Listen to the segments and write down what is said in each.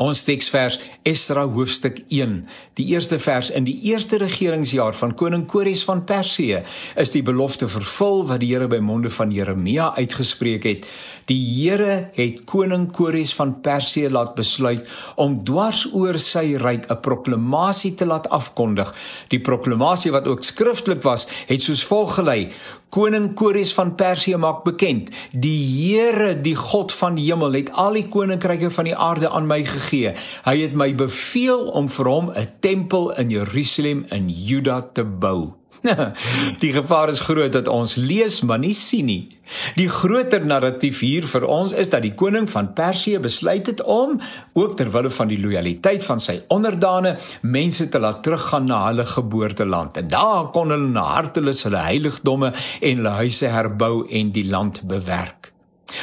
Ons teksvers Esdra hoofstuk 1, die eerste vers in die eerste regeringsjaar van koning Kores van Persië, is die belofte vervul wat die Here by monde van Jeremia uitgespreek het. Die Here het koning Kores van Persië laat besluit om dwars oor sy ryk 'n proklamasie te laat afkondig. Die proklamasie wat ook skriftelik was, het soos volg gelei: Koning Kores van Persië maak bekend: Die Here, die God van die hemel, het al die koninkryke van die aarde aan my gegee. Hy het my beveel om vir hom 'n tempel in Jerusalem in Juda te bou. die gevaar is groot dat ons lees maar nie sien nie. Die groter narratief hier vir ons is dat die koning van Persië besluit het om ook ter wille van die lojaliteit van sy onderdane mense te laat teruggaan na hulle geboorteland en daar kon hulle na hartelus hulle heiligdomme en hulle huise herbou en die land bewerk.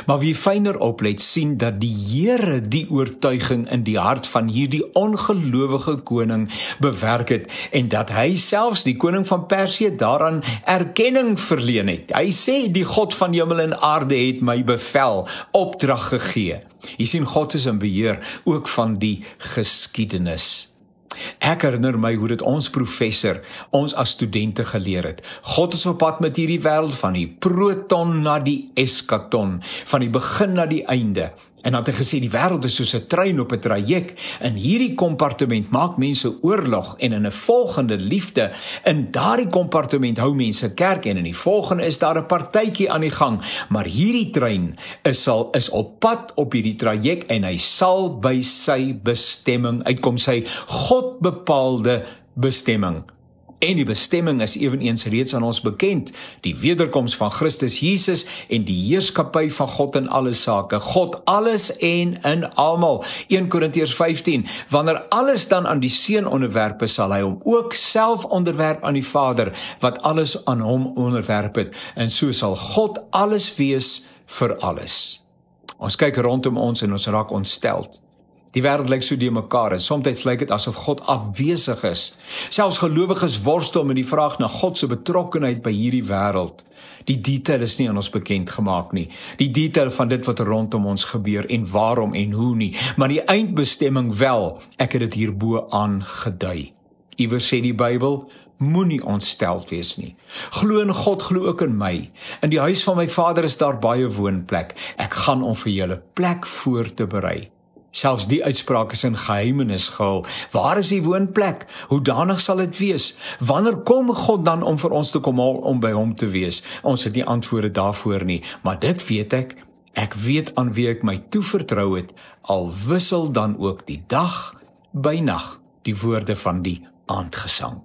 Maar wie fyner oplet sien dat die Here die oortuiging in die hart van hierdie ongelowige koning bewerk het en dat hy selfs die koning van Persië daaraan erkenning verleen het. Hy sê die God van hemel en aarde het my bevel opdrag gegee. Jy sien God is in beheer ook van die geskiedenis. Ek herinner my hoe dit ons professor ons as studente geleer het. God is op pad met hierdie wêreld van die proton na die eskaton, van die begin na die einde. En dan het hy gesê die wêreld is soos 'n trein op 'n traject. In hierdie kompartement maak mense oorlog en in 'n volgende liefde. In daardie kompartement hou mense kerk en in die volgende is daar 'n partytjie aan die gang. Maar hierdie trein is sal is op pad op hierdie traject en hy sal by sy bestemming uitkom, sy God bepaalde bestemming. En die bestemming is ewenigs reeds aan ons bekend, die wederkoms van Christus Jesus en die heerskappy van God in alle sake. God alles en in almal. 1 Korintiërs 15. Wanneer alles dan aan die Seun onderwerp is, sal hy hom ook self onderwerp aan die Vader wat alles aan hom onderwerp het. En so sal God alles wees vir alles. Ons kyk rondom ons en ons raak ontsteld. Die wêreld lyk so de mekaar en soms lyk dit asof God afwesig is. Selfs gelowiges worstel met die vraag na God se betrokkeheid by hierdie wêreld. Die detail is nie aan ons bekend gemaak nie. Die detail van dit wat rondom ons gebeur en waarom en hoe nie, maar die eindbestemming wel. Ek het dit hierbo aangedui. Iewers sê die Bybel, moenie ontstel wees nie. Glo in God, glo ook in my. In die huis van my Vader is daar baie woonplek. Ek gaan om vir julle plek voor te berei. Selfs die uitspraak is in geheimenis gehul. Waar is die woonplek? Hoe danig sal dit wees? Wanneer kom God dan om vir ons te kom haal om by hom te wees? Ons het nie antwoorde daarvoor nie, maar dit weet ek. Ek weet aan wie ek my toevertrou het, al wissel dan ook die dag by nag die woorde van die aandgesang.